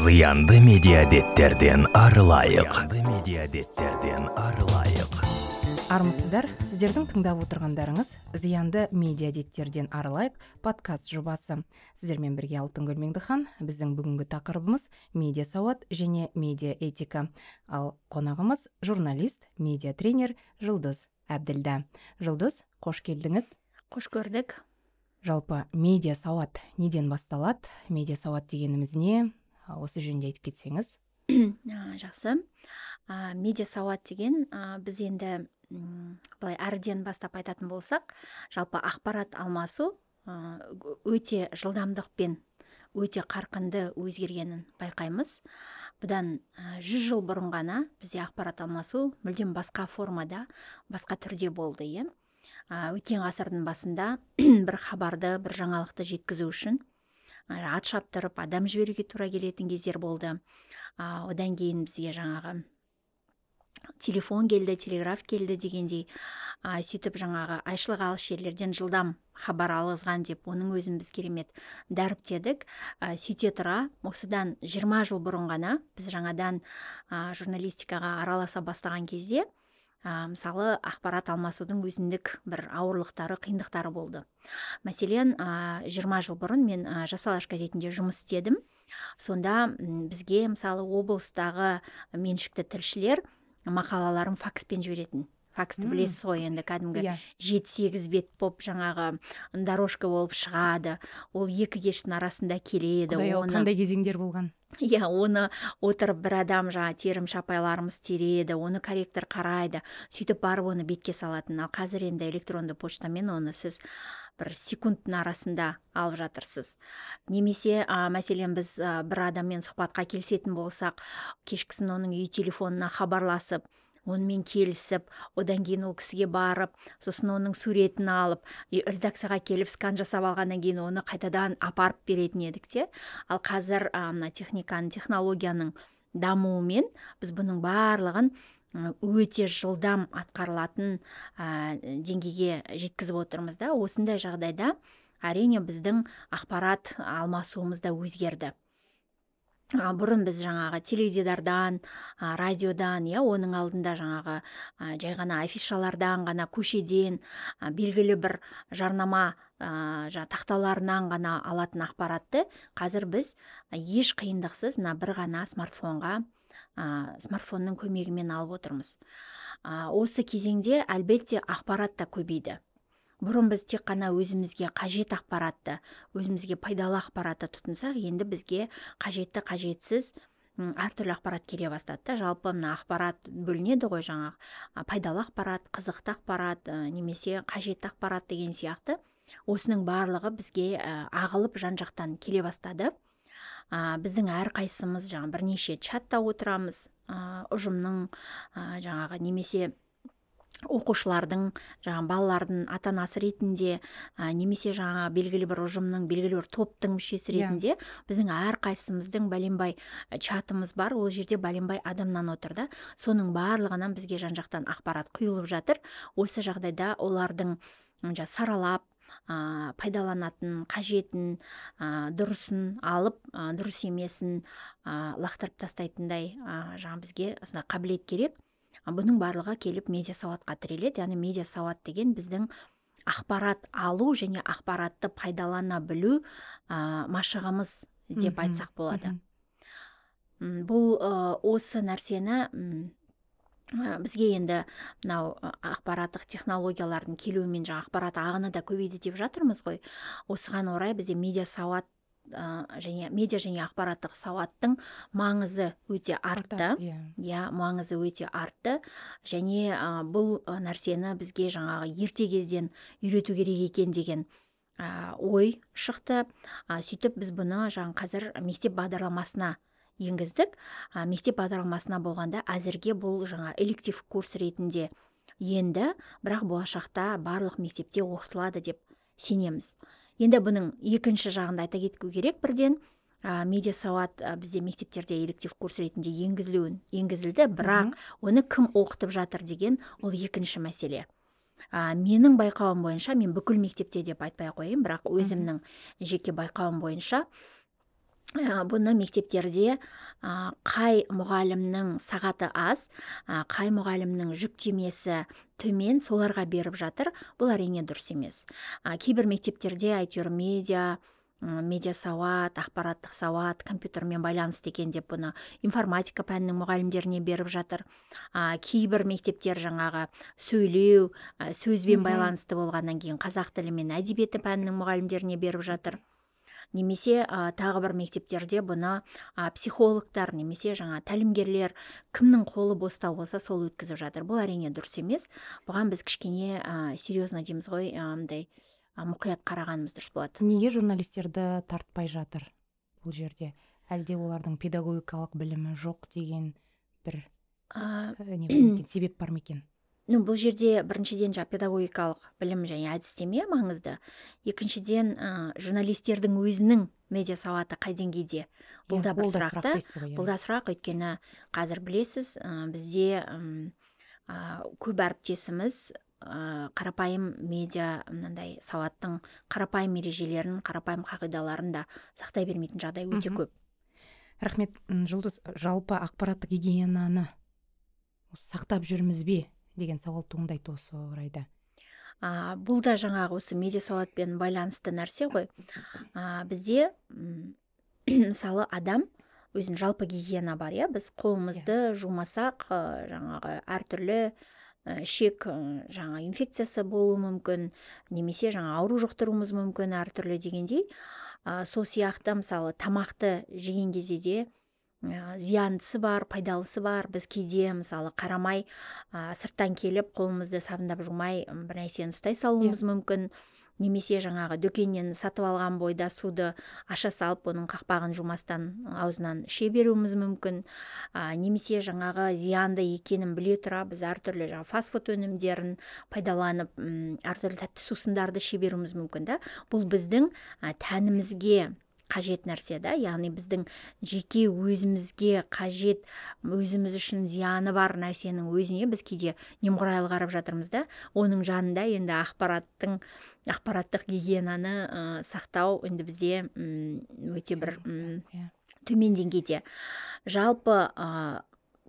зыянды медиабеттерден арылайық. Зыянды медиабеттерден арылайық армысыздар сіздердің тыңдап отырғандарыңыз зиянды медиа әдеттерден арылайық подкаст жобасы. Сіздермен бірге алтынгүл меңдіхан біздің бүгінгі тақырыбымыз медиа сауат және медиа этика ал қонағымыз журналист медиа тренер жұлдыз әбділда. Жұлдыз қош келдіңіз. Қош көрдік. Жалпы медиа сауат неден басталады? Медиа сауат дегеніміз не? Осы жөнінде айтып кетсеңіз. Жақсы. Ә, медиа сауат деген ә, біз енді былай әріден бастап айтатын болсақ жалпы ақпарат алмасу өте жылдамдықпен өте қарқынды өзгергенін байқаймыз. Бұдан жүз жыл бұрын ғана бізде ақпарат алмасу мүлдем басқа формада басқа түрде болды иә. Өткен ғасырдың басында бір хабарды бір жаңалықты жеткізу үшін ат шаптырып адам жіберуге тура келетін кездер болды. Одан кейін бізге жаңағы телефон келді телеграф келді дегендей ә, сөйтіп жаңағы айшылық алыс жерлерден жылдам хабар алғызған деп оның өзін біз керемет дәріптедік ә, сөйте тұра осыдан 20 жыл бұрын ғана біз жаңадан ә, журналистикаға араласа бастаған кезде ә, мысалы ақпарат алмасудың өзіндік бір ауырлықтары қиындықтары болды. Мәселен 20 жыл бұрын мен ә, жас алаш газетінде жұмыс істедім. Сонда бізге мысалы облыстағы меншікті тілшілер мақалаларын факспен жіберетін. Факсты білесіз ғой енді кәдімгі yeah. Иә. жеті сегіз бет болып жаңағы дорожка болып шығады ол екі кештің арасында келеді Құдай оны қандай кезеңдер болған иә оны отырып бір адам жаңағы терім шапайларымыз тереді оны корректор қарайды сөйтіп барып оны бетке салатын ал қазір енді электронды почтамен оны сіз бір секундтың арасында алып жатырсыз немесе ә, мәселен біз ә, бір адаммен сұхбатқа келісетін болсақ кешкісін оның үй телефонына хабарласып онымен келісіп одан кейін ол кісіге барып сосын оның суретін алып редакцияға келіп скан жасап алғаннан кейін оны қайтадан апарып беретін едік те. Ал қазір мына техниканың технологияның дамуымен біз бұның барлығын өте жылдам атқарылатын ә, деңгейге жеткізіп отырмыз да. Осындай жағдайда әрине біздің ақпарат алмасуымыз да өзгерді. А, бұрын біз жаңағы теледидардан радиодан иә оның алдында жаңағы а, жай ғана афишалардан ғана көшеден белгілі бір жарнама ә, тақталарынан ғана алатын ақпаратты қазір біз еш қиындықсыз мына бір ғана смартфонға ә, смартфонның көмегімен алып отырмыз. Ә, осы кезеңде әлбетте ақпарат та көбейді. Бұрын біз тек қана өзімізге қажет ақпаратты өзімізге пайдалы ақпаратты тұтынсақ енді бізге қажетті қажетсіз әртүрлі ақпарат келе бастады да. Жалпы мына ақпарат бөлінеді ғой жаңағы. Пайдалы ақпарат қызықты ақпарат немесе қажетті ақпарат деген сияқты. Осының барлығы бізге ағылып жан жақтан келе бастады. Ә, біздің әрқайсымыз жаңа бірнеше чатта отырамыз. Ә, ұжымның ә, жаңағы немесе оқушылардың жаңа балалардың ата анасы ретінде ә, немесе жаңа белгілі бір ұжымның белгілі бір топтың мүшесі иә. ретінде yeah. біздің әрқайсымыздың бәленбай чатымыз бар ол жерде бәленбай адамнан отыр да соның барлығынан бізге жан жақтан ақпарат құйылып жатыр осы жағдайда олардың саралап ә, пайдаланатын қажетін ә, дұрысын алып ә, дұрыс емесін ә, лақтырып тастайтындай ә, жаңа бізге осындай қабілет керек бұның барлығы келіп медиа сауатқа тіреледі. Яғни медиа сауат деген біздің ақпарат алу және ақпаратты пайдалана білу ә, машығымыз деп айтсақ болады. Бұл ә, осы нәрсені бізге енді мынау ақпараттық технологиялардың келуімен жаңағы ақпарат ағыны да көбейді деп жатырмыз ғой. Осыған орай бізде медиа сауат ә, және медиа және ақпараттық сауаттың маңызы өте артты. иә. Yeah. маңызы өте артты. Және ә, бұл нәрсені бізге жаңағы ерте кезден үйрету керек екен деген ә, ой шықты. Ә, сөйтіп біз бұны жаңа қазір мектеп бағдарламасына енгіздік. Ә, мектеп бағдарламасына болғанда әзірге бұл жаңа электив курс ретінде енді бірақ болашақта барлық мектепте оқытылады деп сенеміз. Енді бұның екінші жағын айта кету керек. Бірден ә, медиа сауат ә, бізде мектептерде электив курс ретінде енгізілуін енгізілді. Бірақ оны кім оқытып жатыр деген ол екінші мәселе. Ә, менің байқауым бойынша мен бүкіл мектепте деп айтпай ақ қояйын бірақ өзімнің жеке байқауым бойынша ә, бұны мектептерде ә, қай мұғалімнің сағаты аз ә, қай мұғалімнің жүктемесі төмен соларға беріп жатыр. Бұл әрине дұрыс емес. Ә, кейбір мектептерде әйтеуір медиа медиа сауат ақпараттық сауат компьютермен байланысты екен деп бұны информатика пәнінің мұғалімдеріне беріп жатыр. А, кейбір мектептер жаңағы сөйлеу сөзбен байланысты болғаннан кейін қазақ тілі мен әдебиеті пәнінің мұғалімдеріне беріп жатыр. Немесе ә, тағы бір мектептерде бұны ә, психологтар немесе жаңа тәлімгерлер кімнің қолы бостау болса сол өткізіп жатыр. Бұл әрине дұрыс емес. Бұған біз кішкене ә, серьезно дейміз ғой мындай мұқият қарағанымыз дұрыс болады неге журналистерді тартпай жатыр бұл жерде? Әлде олардың педагогикалық білімі жоқ деген бір ә, не себеп бар ма екен? Ну бұл жерде біріншіден жаңағы педагогикалық білім және әдістеме маңызды. Екіншіден ә, журналистердің өзінің медиа сауаты қай деңгейде? Бұл да бір сұрақ та бұл да сұрақ. Өйткені қазір білесіз ә, бізде ә, көп әріптесіміз ә, қарапайым медиа мынандай сауаттың қарапайым ережелерін қарапайым қағидаларын да сақтай бермейтін жағдай өте көп. Рахмет. Жұлдыз жалпы ақпараттық гигиенаны сақтап жүрміз бе? Деген сауал туындайды осы орайда. А, бұл да жаңағы осы медиа сауатпен байланысты нәрсе ғой. А, бізде мысалы адам өзінің жалпы гигиена бар иә? Біз қолымызды иә. жумасақ жаңағы әртүрлі ішек жаңа инфекциясы болуы мүмкін немесе жаңа ауру жұқтыруымыз мүмкін әртүрлі дегендей. Ә, сол сияқты мысалы тамақты жеген кезде де ә, зияндысы бар пайдалысы бар біз кейде мысалы қарамай ә, сырттан келіп қолымызды сабындап жумай бір нәрсені ұстай салуымыз yeah. Иә. мүмкін немесе жаңағы дүкеннен сатып алған бойда суды аша салып оның қақпағын жумастан аузынан іше беруіміз мүмкін а, немесе жаңағы зиянды екенін біле тұра біз әртүрлі жаңағы фастфуд өнімдерін пайдаланып әртүрлі тәтті сусындарды іше беруіміз мүмкін да бұл біздің ә, тәнімізге қажет нәрсе да. Яғни біздің жеке өзімізге қажет өзіміз үшін зияны бар нәрсенің өзіне біз кейде немқұрайлы қарап жатырмыз да. Оның жанында енді ақпараттың ақпараттық гигиенаны ә, сақтау енді бізде өте бір иә. төмен деңгейде. Жалпы ә,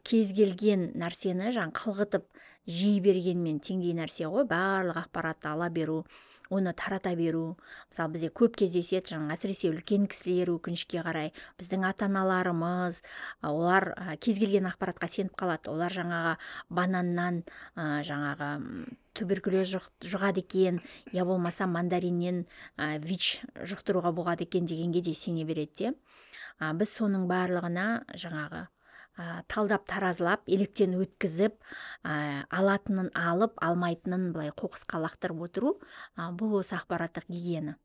кез келген нәрсені жаңа қылғытып жей бергенмен теңдей нәрсе ғой. Барлық ақпаратты ала беру оны тарата беру. Мысалы бізде көп кездеседі жаңағы әсіресе үлкен кісілер өкінішке қарай. Біздің ата аналарымыз олар кез келген ақпаратқа сеніп қалады. Олар жаңағы бананнан жаңағы туберкулез жұғады екен. Я болмаса мандариннен вич жұқтыруға болады екен дегенге де сене береді де. Біз соның барлығына жаңағы ә, талдап таразылап електен өткізіп ә, алатынын алып алмайтынын былай қоқысқа лақтырып отыру ә, бұл осы ақпараттық гигиена.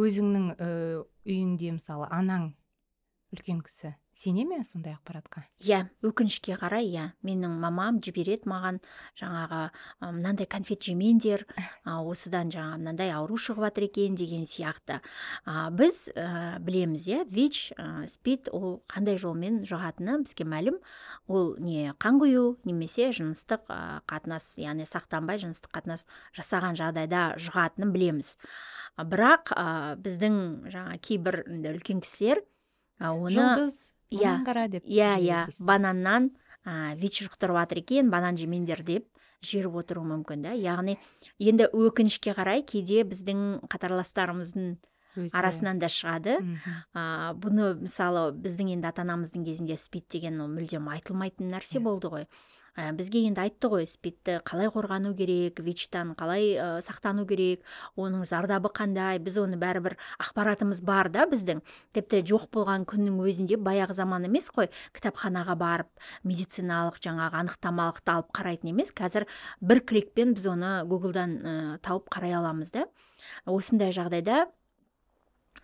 Өзіңнің ә, үйіңде мысалы анаң үлкен кісі? Сене ме сондай ақпаратқа? Иә өкінішке қарай иә. Менің мамам жібереді маған жаңағы мынандай конфет жемеңдер осыдан жаңа мынандай ауру шығып жатыр екен деген сияқты. А, біз ә, білеміз иә вич ә, спид ол қандай жолмен жұғатыны бізге мәлім. Ол не қан құю немесе жыныстық ә, қатынас яғни сақтанбай жыныстық қатынас жасаған жағдайда жұғатынын білеміз. Бірақ ә, біздің жаңа кейбір үлкен кісілер оны жұлдыз иә қара деп иә иә. бананнан ә, вич жұқтырып жатыр екен банан жемеңдер деп жіберіп отыруы мүмкін да. Яғни енді өкінішке қарай кейде біздің қатарластарымыздың арасынан да шығады. Ә, бұны мысалы біздің енді ата анамыздың кезінде спид деген ол мүлдем айтылмайтын нәрсе иә. болды ғой. Ә, бізге енді айтты ғой спидті қалай қорғану керек вичтан қалай ә, сақтану керек оның зардабы қандай біз оны бәрібір ақпаратымыз бар да біздің. Тіпті жоқ болған күннің өзінде баяғы заман емес қой кітапханаға барып медициналық жаңағы анықтамалықты алып қарайтын емес қазір бір кликпен біз оны гуглдан ә, тауып қарай аламыз да. Осындай жағдайда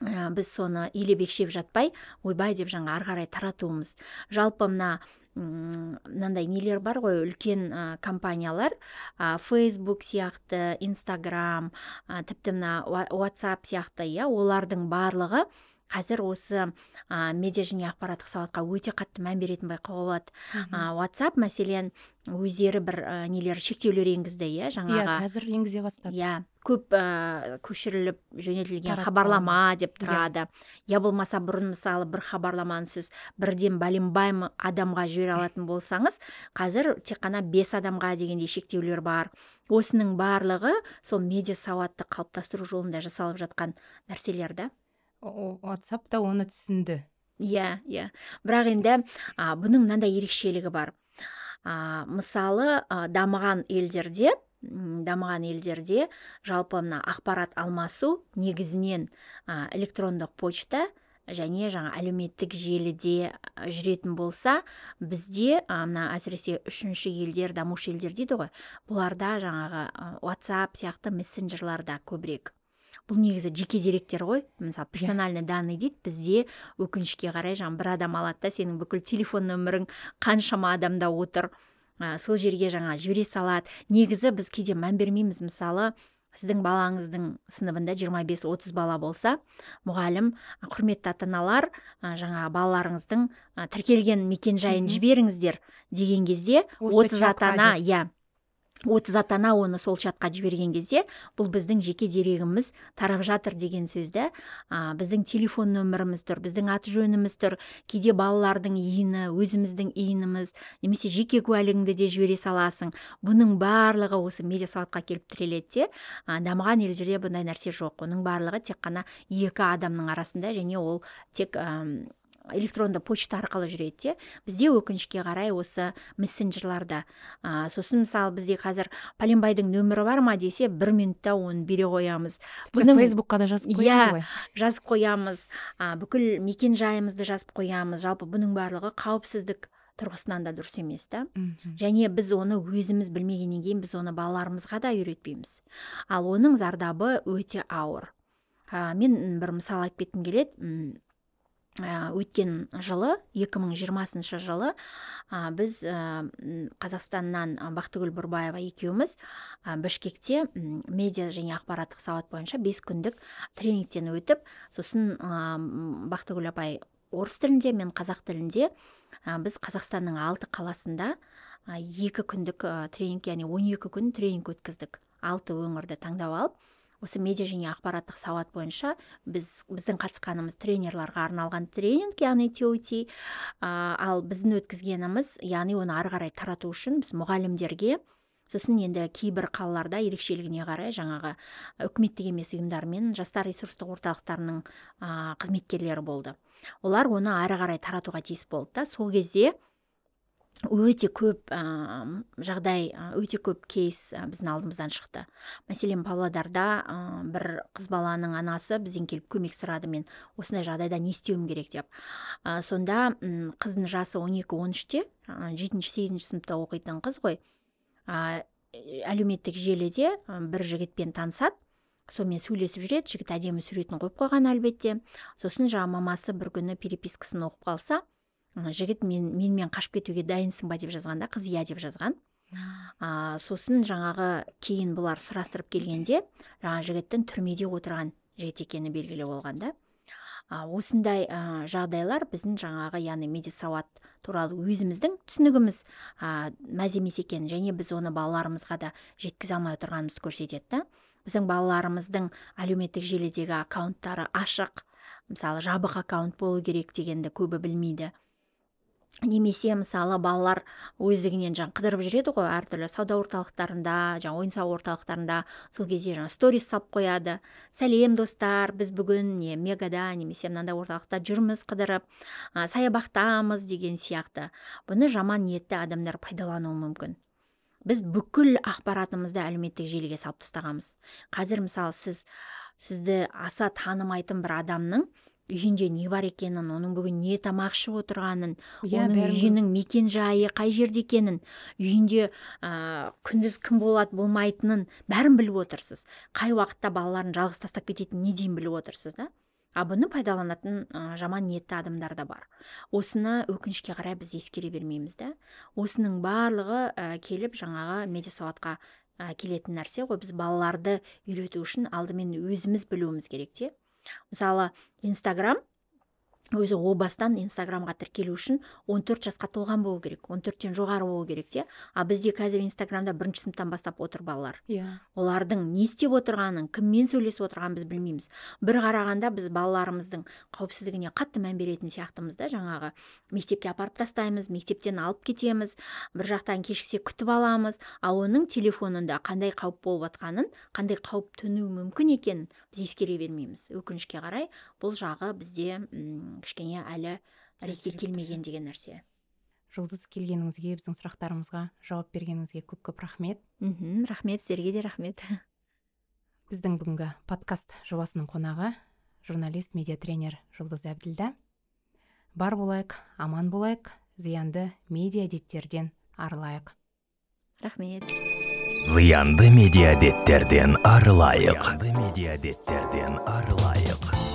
ә, біз соны илеп екшеп жатпай ойбай деп жаңа ары қарай таратуымыз. Жалпы мына мынандай нелер бар ғой үлкен ә, компаниялар. Ә, фейсбук сияқты инстаграм ә, тіпті мына whatsapp сияқты иә олардың барлығы қазір осы ә, медиа және ақпараттық сауатқа өте қатты мән беретінін байқауға болады. Ә, whatsapp мәселен өздері бір ә, нелер шектеулер енгізді иә иә жаңағы қазір енгізе бастады. Иә көп ә, көшіріліп жөнелтілген хабарлама деп Иә. тұрады. Я болмаса бұрын мысалы бір хабарламаны сіз бірден бәленбай адамға жібере алатын болсаңыз қазір тек қана бес адамға дегендей шектеулер бар. Осының барлығы сол медиа сауатты қалыптастыру жолында жасалып жатқан нәрселер да. О- whatsapp та оны түсінді. Иә иә. Бірақ енді а, бұның мынандай ерекшелігі бар. А, мысалы а, дамыған елдерде дамыған елдерде жалпы мына ақпарат алмасу негізінен а, электрондық почта және жаңа әлеуметтік желіде жүретін болса бізде мына әсіресе үшінші елдер дамушы елдер дейді ғой бұларда жаңағы whatsapp сияқты мессенджерларда көбірек. Бұл негізі жеке деректер ғой. Мысалы персональный данный дейді. Бізде өкінішке қарай жаңағы бір адам алады да сенің бүкіл телефон нөмірің қаншама адамда отыр. Ә, сол жерге жаңа жібере салады. Негізі біз кейде мән бермейміз. Мысалы сіздің балаңыздың сыныбында 25-30 бала болса мұғалім «А, құрметті ата аналар жаңа балаларыңыздың тіркелген мекенжайын жіберіңіздер деген кезде 30 ата ана иә отыз ата ана оны сол чатқа жіберген кезде бұл біздің жеке дерегіміз тарап жатыр деген сөзді а, біздің телефон нөміріміз тұр біздің аты жөніміз тұр кейде балалардың иіні өзіміздің иініміз немесе жеке куәлігіңді де жібере саласың бұның барлығы осы медиа сауатқа келіп тіреледі де дамыған елдерде бұндай нәрсе жоқ оның барлығы тек қана екі адамның арасында және ол тек электронды почта арқылы жүреді де бізде өкінішке қарай осы мессенджерларда. А, сосын мысалы бізде қазір пәленбайдың нөмірі бар ма десе бір минутта оны бере қоямыз. Бұның- фейсбукқа да жазып Иә. қоямыз ғой. жазып қоямыз. А, бүкіл мекен жайымызды жазып қоямыз. Жалпы бұның барлығы қауіпсіздік тұрғысынан да дұрыс емес та. Және біз оны өзіміз білмегеннен кейін біз оны балаларымызға да үйретпейміз. Ал оның зардабы өте ауыр. А, мен бір мысал айтып кеткім келеді. Өткен жылы 2020 жылы біз қазақстаннан бақтыгүл бұрбаева екеуміз бішкекте медиа және ақпараттық сауат бойынша бес күндік тренингтен өтіп сосын м, бақтыгүл апай орыс тілінде мен қазақ тілінде біз қазақстанның алты қаласында екі күндік тренинг яғни 12 күн тренинг өткіздік. Алты өңірді таңдап алып осы медиа және ақпараттық сауат бойынша біз біздің қатысқанымыз тренерларға арналған тренинг яғни а, ал біздің өткізгеніміз яғни оны ары қарай тарату үшін біз мұғалімдерге сосын енді кейбір қалаларда ерекшелігіне қарай жаңағы үкіметтік емес ұйымдар мен жастар ресурстық орталықтарының қызметкерлері болды. Олар оны ары қарай таратуға тиіс болды да сол кезде өте көп ә, жағдай ә, өте көп кейс ә, біздің алдымыздан шықты. Мәселен павлодарда ә, бір қыз баланың анасы бізден келіп көмек сұрады мен осындай жағдайда не істеуім керек? деп. Ә, сонда м, қыздың жасы 12-13-те жетінші сегізінші сыныпта оқитын қыз ғой ә, әлеуметтік желіде ә, бір жігітпен танысады. Сонымен сөйлесіп жүреді жігіт әдемі суретін қойып қойған әлбетте. Сосын жаңағы мамасы бір күні перепискасын оқып қалса жігіт мен менімен қашып кетуге дайынсың ба деп жазған да қыз иә деп жазған. А, сосын жаңағы кейін бұлар сұрастырып келгенде жаңағы жігіттің түрмеде отырған жігіт екені белгілі болған да. А, осындай а, жағдайлар біздің жаңағы яғни медиа сауат туралы өзіміздің түсінігіміз а, мәз емес екенін және біз оны балаларымызға да жеткізе алмай отырғанымызды көрсетеді да. Біздің балаларымыздың әлеуметтік желідегі аккаунттары ашық мысалы жабық аккаунт болу керек дегенді көбі білмейді. Немесе мысалы балалар өздігінен жаңа қыдырып жүреді ғой әртүрлі сауда орталықтарында жаңа ойын сауық орталықтарында. Сол кезде жаңа сторис салып қояды. Сәлем достар біз бүгін не мегада немесе мынандай орталықта жүрміз қыдырып а, саябақтамыз деген сияқты. Бұны жаман ниетті адамдар пайдалануы мүмкін. Біз бүкіл ақпаратымызды әлеуметтік желіге салып тастағанбыз. Қазір мысалы сіз сізді аса танымайтын бір адамның үйінде не бар екенін оның бүгін не тамақ ішіп отырғанын Иә, оның бәрін үйінің мекен жайы қай жерде екенін үйінде ә, күндіз кім болады болмайтынын бәрін біліп отырсыз. Қай уақытта балаларын жалғыз тастап кететінін не дейін біліп отырсыз да? А бұны пайдаланатын ә, жаман ниетті адамдар да бар. Осыны өкінішке қарай біз ескере бермейміз да. Осының барлығы ә, келіп жаңағы медиа сауатқа ә, келетін нәрсе ғой. Біз балаларды үйрету үшін алдымен өзіміз білуіміз керек те. Мысалы инстаграм өзі о бастан инстаграмға тіркелу үшін 14 жасқа толған болу керек 14-тен жоғары болу керек те. А бізде қазір инстаграмда бірінші сыныптан бастап отыр балалар. Иә. Олардың не істеп отырғанын кіммен сөйлесіп отырғанын біз білмейміз. Бір қарағанда біз балаларымыздың қауіпсіздігіне қатты мән беретін сияқтымыз да жаңағы. Мектепке апарып тастаймыз мектептен алып кетеміз бір жақтан кешіксе күтіп аламыз. Ал оның телефонында қандай қауіп болып жатқанын қандай қауіп төнуі мүмкін екенін біз ескере бермейміз. Өкінішке қарай бұл жағы бізде м кішкене әлі ретке келмеген деген нәрсе. Жұлдыз келгеніңізге біздің сұрақтарымызға жауап бергеніңізге көп көп рахмет. Мхм рахмет сіздерге де рахмет. Біздің бүгінгі подкаст жобасының қонағы журналист медиа тренер жұлдыз әбділда. Бар болайық аман болайық зиянды медиа әдеттерден арылайық. Рахмет зиянды медиабеттерден арылайық. Зиянды медиабеттерден арылайық.